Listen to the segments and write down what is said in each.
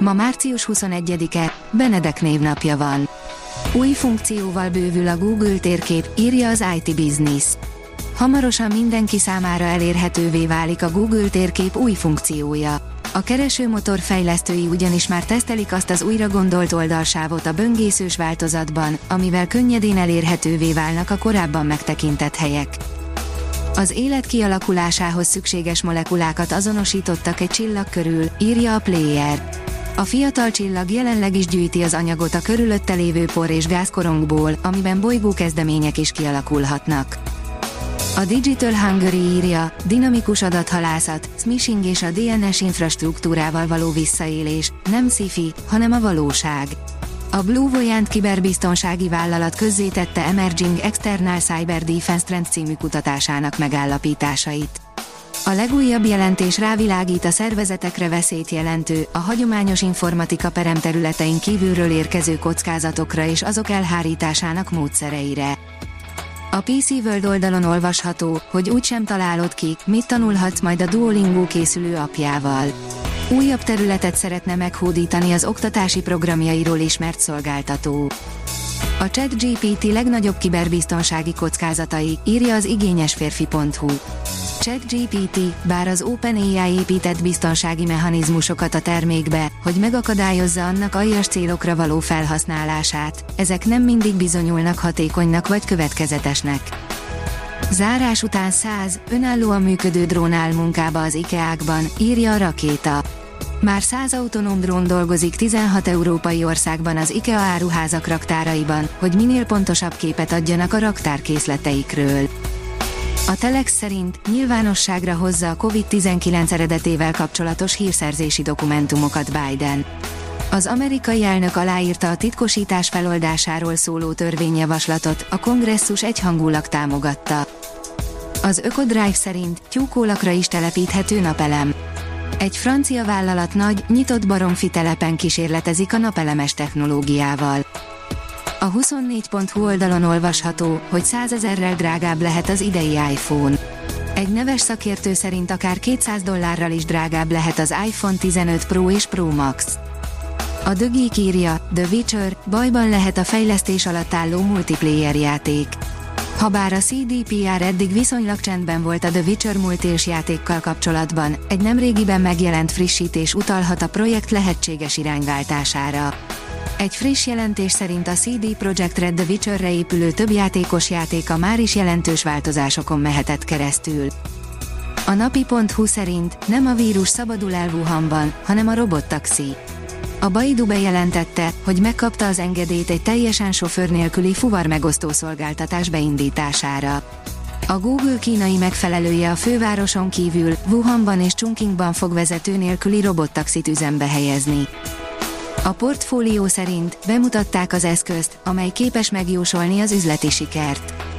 Ma március 21-e, Benedek névnapja van. Új funkcióval bővül a Google térkép, írja az IT Business. Hamarosan mindenki számára elérhetővé válik a Google térkép új funkciója. A keresőmotor fejlesztői ugyanis már tesztelik azt az újra gondolt oldalsávot a böngészős változatban, amivel könnyedén elérhetővé válnak a korábban megtekintett helyek. Az élet kialakulásához szükséges molekulákat azonosítottak egy csillag körül, írja a Player. A fiatal csillag jelenleg is gyűjti az anyagot a körülötte lévő por és gázkorongból, amiben bolygó kezdemények is kialakulhatnak. A Digital Hungary írja, dinamikus adathalászat, smishing és a DNS infrastruktúrával való visszaélés, nem sci hanem a valóság. A Blue Voyant kiberbiztonsági vállalat közzétette Emerging External Cyber Defense Trend című kutatásának megállapításait. A legújabb jelentés rávilágít a szervezetekre veszélyt jelentő, a hagyományos informatika peremterületein kívülről érkező kockázatokra és azok elhárításának módszereire. A PC World oldalon olvasható, hogy úgysem találod ki, mit tanulhatsz majd a Duolingo készülő apjával. Újabb területet szeretne meghódítani az oktatási programjairól ismert szolgáltató. A ChatGPT legnagyobb kiberbiztonsági kockázatai, írja az igényesférfi.hu. ChatGPT, bár az OpenAI épített biztonsági mechanizmusokat a termékbe, hogy megakadályozza annak aljas célokra való felhasználását, ezek nem mindig bizonyulnak hatékonynak vagy következetesnek. Zárás után 100 önállóan működő drón áll munkába az IKEA-kban, írja a rakéta. Már 100 autonóm drón dolgozik 16 európai országban az IKEA áruházak raktáraiban, hogy minél pontosabb képet adjanak a raktárkészleteikről. A Telex szerint nyilvánosságra hozza a COVID-19 eredetével kapcsolatos hírszerzési dokumentumokat Biden. Az amerikai elnök aláírta a titkosítás feloldásáról szóló törvényjavaslatot, a kongresszus egyhangulag támogatta. Az Ökodrive szerint tyúkólakra is telepíthető napelem. Egy francia vállalat nagy, nyitott baromfi telepen kísérletezik a napelemes technológiával. A 24.hu oldalon olvasható, hogy 100 ezerrel drágább lehet az idei iPhone. Egy neves szakértő szerint akár 200 dollárral is drágább lehet az iPhone 15 Pro és Pro Max. A Geek írja, The Witcher, bajban lehet a fejlesztés alatt álló multiplayer játék. Habár a CDPR eddig viszonylag csendben volt a The Witcher multis játékkal kapcsolatban, egy nemrégiben megjelent frissítés utalhat a projekt lehetséges irányváltására. Egy friss jelentés szerint a CD Projekt Red The Witcherre épülő több játékos játéka már is jelentős változásokon mehetett keresztül. A napi.hu szerint nem a vírus szabadul el Wuhanban, hanem a robottaxi. A Baidu bejelentette, hogy megkapta az engedélyt egy teljesen sofőr nélküli fuvarmegosztó szolgáltatás beindítására. A Google kínai megfelelője a fővároson kívül, Wuhanban és Chongqingban fog vezető nélküli robottaxit üzembe helyezni. A portfólió szerint bemutatták az eszközt, amely képes megjósolni az üzleti sikert.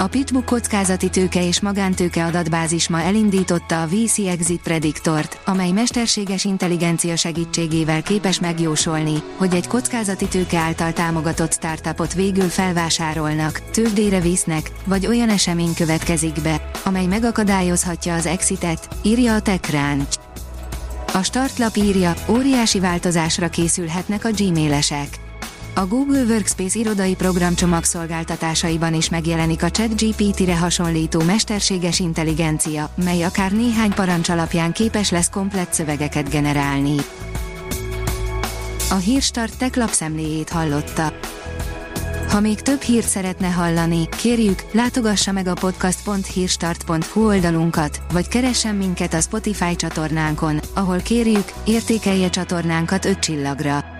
A Pitbook kockázati tőke és magántőke adatbázis ma elindította a VC Exit Predictort, amely mesterséges intelligencia segítségével képes megjósolni, hogy egy kockázati tőke által támogatott startupot végül felvásárolnak, tőzsdére visznek, vagy olyan esemény következik be, amely megakadályozhatja az exitet, írja a TechCrunch. A startlap írja, óriási változásra készülhetnek a gmailesek. A Google Workspace irodai programcsomag szolgáltatásaiban is megjelenik a ChatGPT-re hasonlító mesterséges intelligencia, mely akár néhány parancs alapján képes lesz komplett szövegeket generálni. A Hírstart tech lapszemléjét hallotta. Ha még több hírt szeretne hallani, kérjük, látogassa meg a podcast.hírstart.hu oldalunkat, vagy keressen minket a Spotify csatornánkon, ahol kérjük, értékelje csatornánkat 5 csillagra.